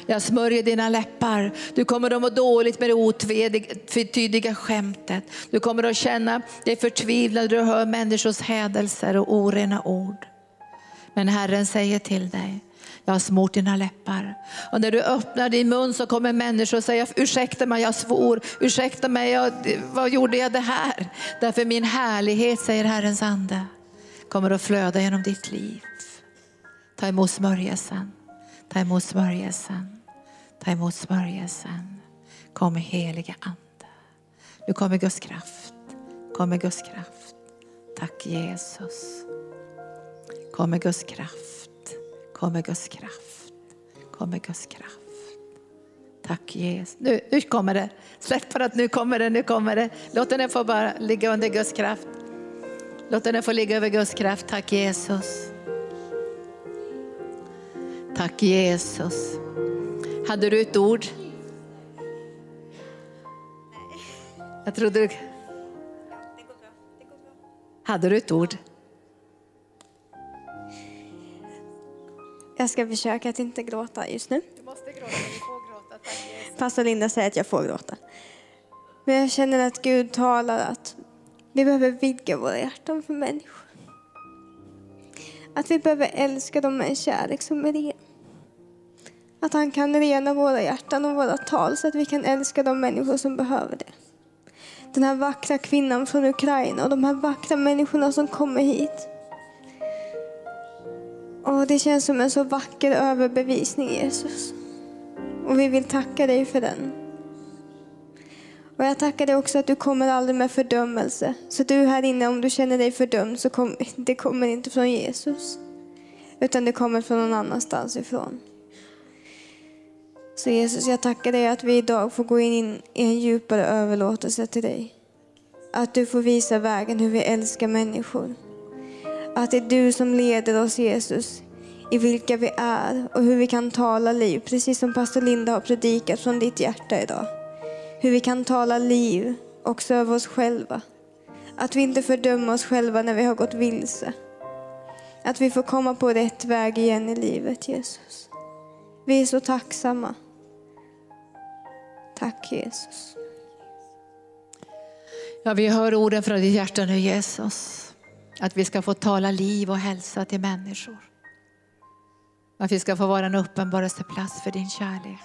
Jag smörjer dina läppar. Du kommer att må dåligt med det otvetydiga skämtet. Du kommer att känna dig förtvivlad när du hör människors hädelser och orena ord. Men Herren säger till dig, jag har smort dina läppar. Och när du öppnar din mun så kommer människor att säga, ursäkta mig jag svor, ursäkta mig, jag, vad gjorde jag det här? Därför min härlighet, säger Herrens ande, kommer att flöda genom ditt liv. Ta emot smörjelsen, ta emot smörjelsen, ta emot smörjelsen. Kom heliga ande. Nu kommer Guds kraft, kommer Guds kraft. Tack Jesus. Kommer Guds kraft, kommer Guds kraft, kommer Guds kraft. Tack Jesus. Nu, nu kommer det. Släpp för att nu kommer det, nu kommer det. Låt den få bara ligga under Guds kraft. Låt den få ligga över Guds kraft. Tack Jesus. Tack Jesus. Hade du ett ord? Jag trodde du... Hade du ett ord? Jag ska försöka att inte gråta just nu. Du måste gråta, du får gråta. Tack Jesus. Pastor Linda säger att jag får gråta. Men jag känner att Gud talar att vi behöver vidga våra hjärtan för människor. Att vi behöver älska dem med en kärlek som är ren. Att han kan rena våra hjärtan och våra tal så att vi kan älska de människor som behöver det. Den här vackra kvinnan från Ukraina och de här vackra människorna som kommer hit. Och det känns som en så vacker överbevisning Jesus. Och vi vill tacka dig för den. Och jag tackar dig också att du kommer aldrig med fördömelse. Så du här inne, om du känner dig fördömd, så kom, det kommer inte från Jesus. Utan det kommer från någon annanstans ifrån. Så Jesus, jag tackar dig att vi idag får gå in i en djupare överlåtelse till dig. Att du får visa vägen hur vi älskar människor. Att det är du som leder oss Jesus i vilka vi är och hur vi kan tala liv. Precis som pastor Linda har predikat från ditt hjärta idag. Hur vi kan tala liv också över oss själva. Att vi inte fördömer oss själva när vi har gått vilse. Att vi får komma på rätt väg igen i livet Jesus. Vi är så tacksamma. Tack Jesus. Ja, vi hör orden från ditt hjärta nu Jesus. Att vi ska få tala liv och hälsa till människor. Att vi ska få vara en uppenbarelseplats för din kärlek.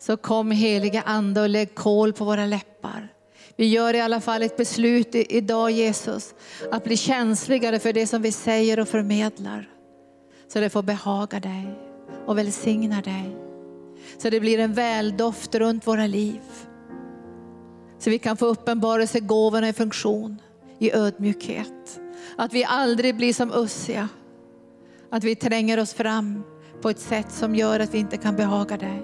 Så kom heliga Ande och lägg kol på våra läppar. Vi gör i alla fall ett beslut idag Jesus, att bli känsligare för det som vi säger och förmedlar. Så det får behaga dig och välsignar dig. Så det blir en väldoft runt våra liv. Så vi kan få uppenbarelsegåvorna i funktion i ödmjukhet. Att vi aldrig blir som Ussia. Att vi tränger oss fram på ett sätt som gör att vi inte kan behaga dig.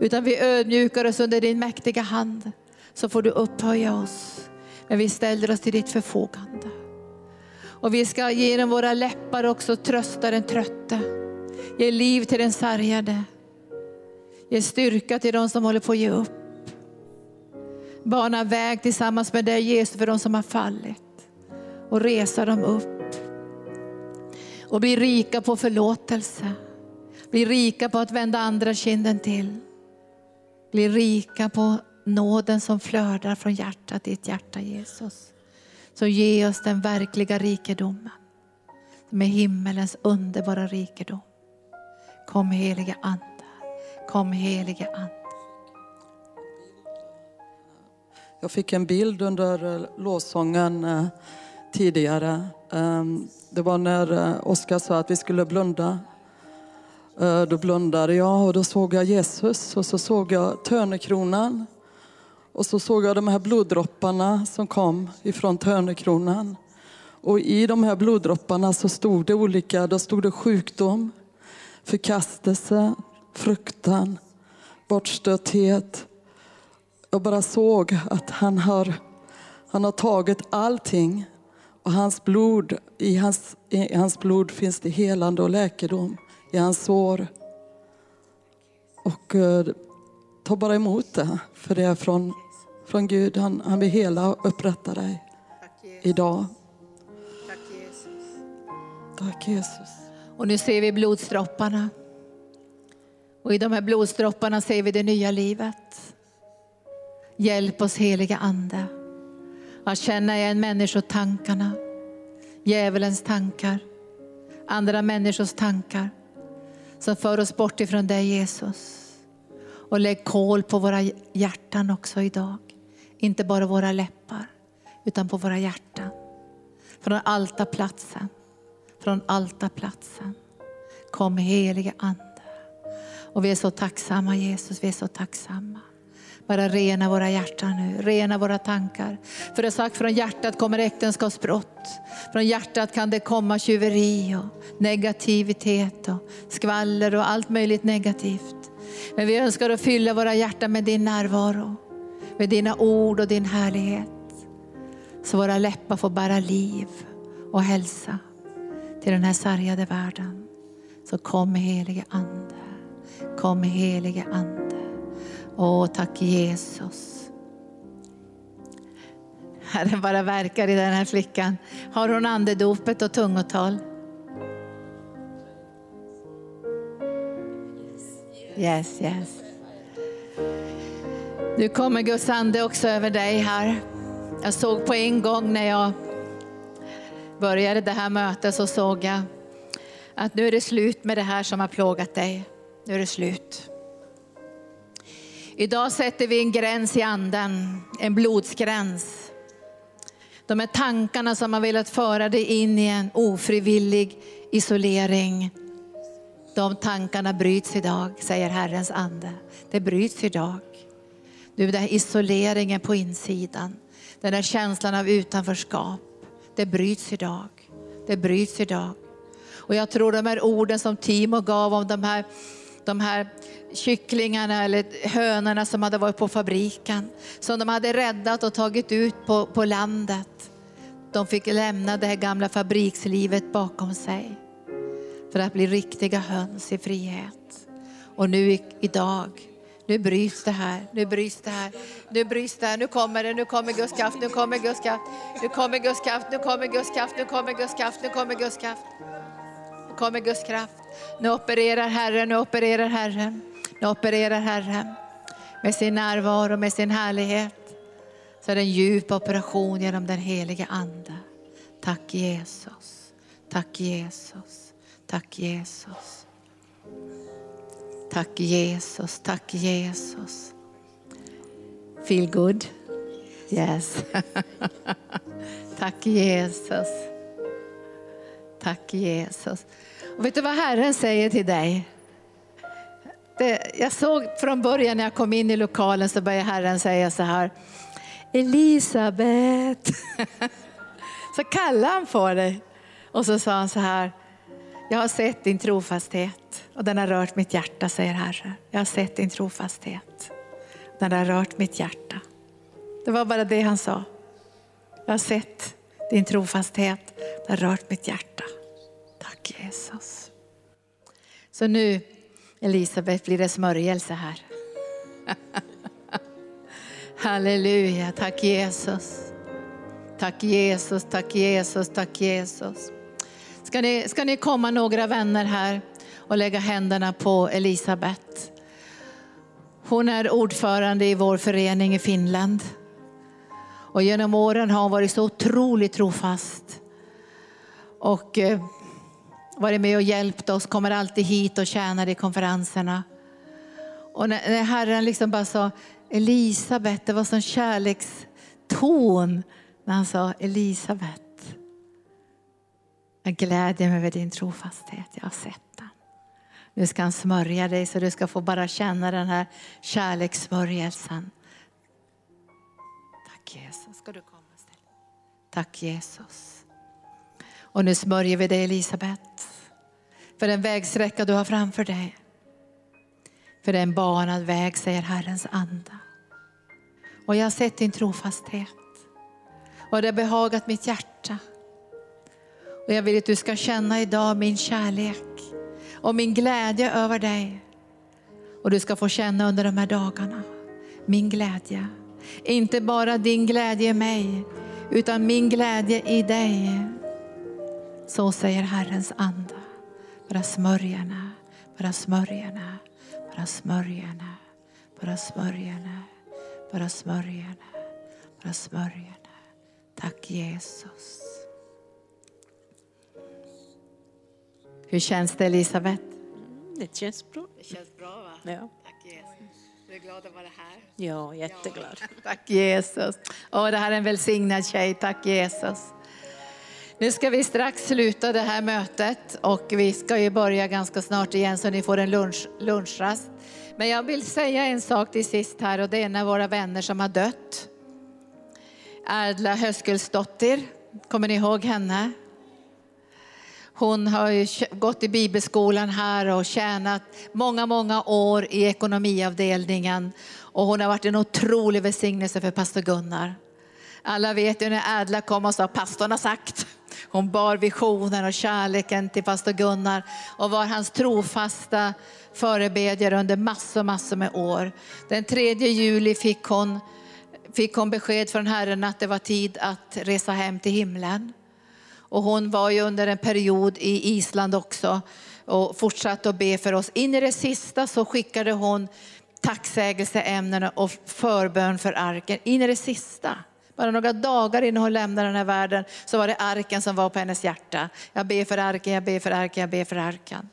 Utan vi ödmjukar oss under din mäktiga hand så får du upphöja oss. Men vi ställer oss till ditt förfogande. Och vi ska genom våra läppar också trösta den trötte. Ge liv till den sargade. Ge styrka till de som håller på att ge upp. Bana väg tillsammans med dig Jesus för de som har fallit. Och resa dem upp. Och bli rika på förlåtelse. Bli rika på att vända andra kinden till. Bli rika på nåden som flödar från hjärtat, ditt hjärta Jesus. Så ge oss den verkliga rikedomen med himmelens underbara rikedom. Kom helige Ande, kom helige Ande. Jag fick en bild under eh, låsången lovsången eh, tidigare. Ehm, det var när eh, Oskar sa att vi skulle blunda. Då blundade jag och då såg jag Jesus och så såg jag törnekronan. Och så såg jag de här bloddropparna som kom ifrån törnekronan. Och i de här bloddropparna så stod det olika, då stod det sjukdom, förkastelse, fruktan, bortstötthet. Jag bara såg att han har, han har tagit allting och hans blod, i, hans, i hans blod finns det helande och läkedom i hans sår. Och eh, ta bara emot det, för det är från, från Gud. Han, han vill hela och upprätta dig idag. Tack Jesus. Och nu ser vi blodsdropparna. Och i de här blodsdropparna ser vi det nya livet. Hjälp oss heliga Ande att känna igen människotankarna, djävulens tankar, andra människors tankar som för oss bort ifrån dig Jesus. Och lägg kol på våra hjärtan också idag. Inte bara våra läppar, utan på våra hjärtan. Från altarplatsen, från altarplatsen. Kom helige Ande. Och vi är så tacksamma Jesus, vi är så tacksamma. Bara rena våra hjärtan nu, rena våra tankar. För det är sagt, från hjärtat kommer äktenskapsbrott. Från hjärtat kan det komma tjuveri och negativitet och skvaller och allt möjligt negativt. Men vi önskar att fylla våra hjärtan med din närvaro, med dina ord och din härlighet. Så våra läppar får bära liv och hälsa till den här sargade världen. Så kom helige Ande, kom helige Ande. Åh, tack Jesus. Herren bara verkar i den här flickan. Har hon andedopet och tungotal? Yes, yes. Nu kommer Guds ande också över dig här. Jag såg på en gång när jag började det här mötet så såg jag att nu är det slut med det här som har plågat dig. Nu är det slut. Idag sätter vi en gräns i anden, en blodsgräns. De här tankarna som har velat föra dig in i en ofrivillig isolering. De tankarna bryts idag, säger Herrens ande. Det bryts idag. Du, den här isoleringen på insidan, den här känslan av utanförskap, det bryts idag. Det bryts idag. Och jag tror de här orden som Timo gav om de här, de här kycklingarna eller hönorna som hade varit på fabriken, som de hade räddat och tagit ut på, på landet. De fick lämna det här gamla fabrikslivet bakom sig för att bli riktiga höns i frihet. Och nu idag, nu bryts det här, nu bryts det här, nu bryts det här, nu kommer det, nu kommer Guds kraft, nu kommer Guds kraft, nu kommer Guds kraft, nu kommer Guds kraft, nu kommer Guds kraft, nu kommer Guds kraft. Nu kommer Guds kraft. Nu opererar Herren, nu opererar Herren, nu opererar Herren med sin närvaro, med sin härlighet. Så är det en djup operation genom den helige Ande. Tack Jesus, tack Jesus, tack Jesus. Tack Jesus, tack Jesus. Feel good? Yes. [LAUGHS] tack Jesus. Tack Jesus. Och vet du vad Herren säger till dig? Det, jag såg från början när jag kom in i lokalen så började Herren säga så här. Elisabet. [LAUGHS] Så kallade han på dig. Och så sa han så här. Jag har sett din trofasthet och den har rört mitt hjärta, säger Herren. Jag har sett din trofasthet. Den har rört mitt hjärta. Det var bara det han sa. Jag har sett din trofasthet. Den har rört mitt hjärta. Tack Jesus. Så nu Elisabet blir det smörjelse här. [LAUGHS] Halleluja, tack Jesus. Tack Jesus, tack Jesus, tack Jesus. Ska ni, ska ni komma några vänner här och lägga händerna på Elisabet? Hon är ordförande i vår förening i Finland. Och genom åren har hon varit så otroligt trofast. Och eh, varit med och hjälpt oss, kommer alltid hit och tjänar i konferenserna. Och när, när Herren liksom bara sa Elisabet, det var sån kärlekston när han sa Elisabet. Jag glädjer mig över din trofasthet, jag har sett den. Nu ska han smörja dig så du ska få bara känna den här kärlekssmörjelsen. Tack Jesus, ska du komma Tack Jesus. Och nu smörjer vi dig Elisabet för den vägsträcka du har framför dig. För det är en banad väg, säger Herrens anda. Och jag har sett din trofasthet. Och det har behagat mitt hjärta. Och jag vill att du ska känna idag min kärlek och min glädje över dig. Och du ska få känna under de här dagarna min glädje. Inte bara din glädje i mig, utan min glädje i dig. Så säger Herrens ande. Bara smörjerna, bara smörjerna, bara smörjerna, bara smörjerna, bara smörjerna, bara smörjerna. Tack Jesus. Hur känns det Elisabeth? Det känns bra. Det känns bra va? Ja. Tack Jesus. Du är glad att vara här? Ja, jätteglad. [LAUGHS] Tack Jesus. Åh, det här är en välsignad tjej. Tack Jesus. Nu ska vi strax sluta det här mötet och vi ska ju börja ganska snart igen så ni får en lunch, lunchrast. Men jag vill säga en sak till sist här och det är av våra vänner som har dött. Erdla Höskulsdottir, kommer ni ihåg henne? Hon har ju gått i bibelskolan här och tjänat många, många år i ekonomiavdelningen. Och hon har varit en otrolig välsignelse för pastor Gunnar. Alla vet ju när Ädla kom och sa pastorn har sagt. Hon bar visionen och kärleken till pastor Gunnar och var hans trofasta förebedjare under massor, massor med år. Den 3 juli fick hon, fick hon besked från Herren att det var tid att resa hem till himlen. Och hon var ju under en period i Island också och fortsatte att be för oss. In i det sista så skickade hon tacksägelseämnen och förbön för arken. In i det sista. Bara några dagar innan hon lämnade den här världen så var det arken som var på hennes hjärta. Jag ber för arken, jag ber för arken, jag ber för arken.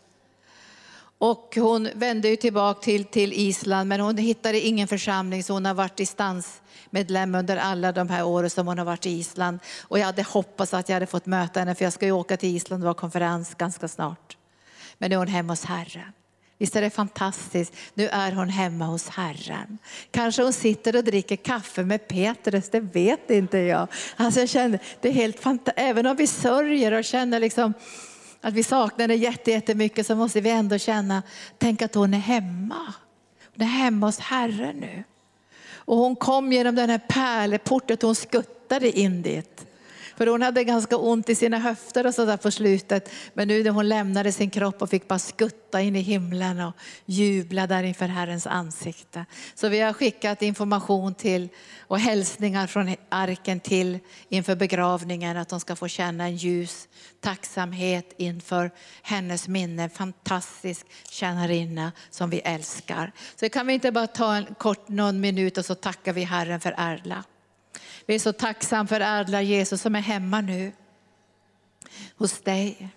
Och hon vände ju tillbaka till, till Island men hon hittade ingen församling så hon har varit distansmedlem under alla de här åren som hon har varit i Island. Och jag hade hoppats att jag hade fått möta henne för jag ska ju åka till Island och ha konferens ganska snart. Men nu är hon hemma hos Herren. Visst är det fantastiskt? Nu är hon hemma hos Herren. Kanske hon sitter och dricker kaffe med Petrus, det vet inte jag. Alltså jag känner, det är helt fantastiskt. Även om vi sörjer och känner liksom att vi saknar henne jättemycket så måste vi ändå känna, tänk att hon är hemma. Hon är hemma hos Herren nu. Och hon kom genom den här pärleporten, hon skuttade in dit. För hon hade ganska ont i sina höfter och sådär på slutet. Men nu när hon lämnade sin kropp och fick bara skutta in i himlen och jubla där inför Herrens ansikte. Så vi har skickat information till och hälsningar från arken till inför begravningen att de ska få känna en ljus tacksamhet inför hennes minne. Fantastisk tjänarinna som vi älskar. Så kan vi inte bara ta en kort någon minut och så tackar vi Herren för Erla. Vi är så tacksamma för ädla Jesus som är hemma nu hos dig.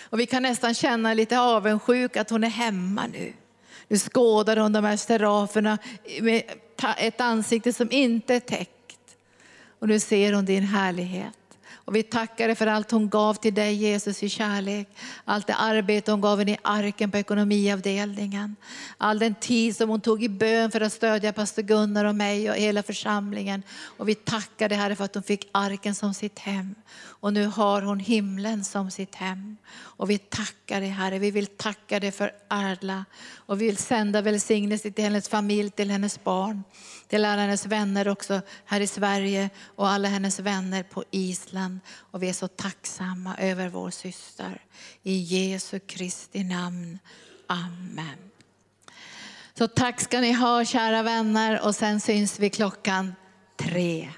Och vi kan nästan känna lite avundsjuk att hon är hemma nu. Nu skådar hon de här seraferna med ett ansikte som inte är täckt. Och nu ser hon din härlighet. Och vi tackar dig för allt hon gav till dig Jesus i kärlek. Allt det arbete hon gav in i arken på ekonomiavdelningen. All den tid som hon tog i bön för att stödja pastor Gunnar och mig och hela församlingen. Och vi tackar dig Herre för att hon fick arken som sitt hem. Och nu har hon himlen som sitt hem. Och vi tackar dig Herre, vi vill tacka dig för Arla. Och vi vill sända välsignelse till hennes familj, till hennes barn. Till alla hennes vänner också här i Sverige och alla hennes vänner på Island. Och vi är så tacksamma över vår syster. I Jesu Kristi namn. Amen. Så tack ska ni ha kära vänner och sen syns vi klockan tre.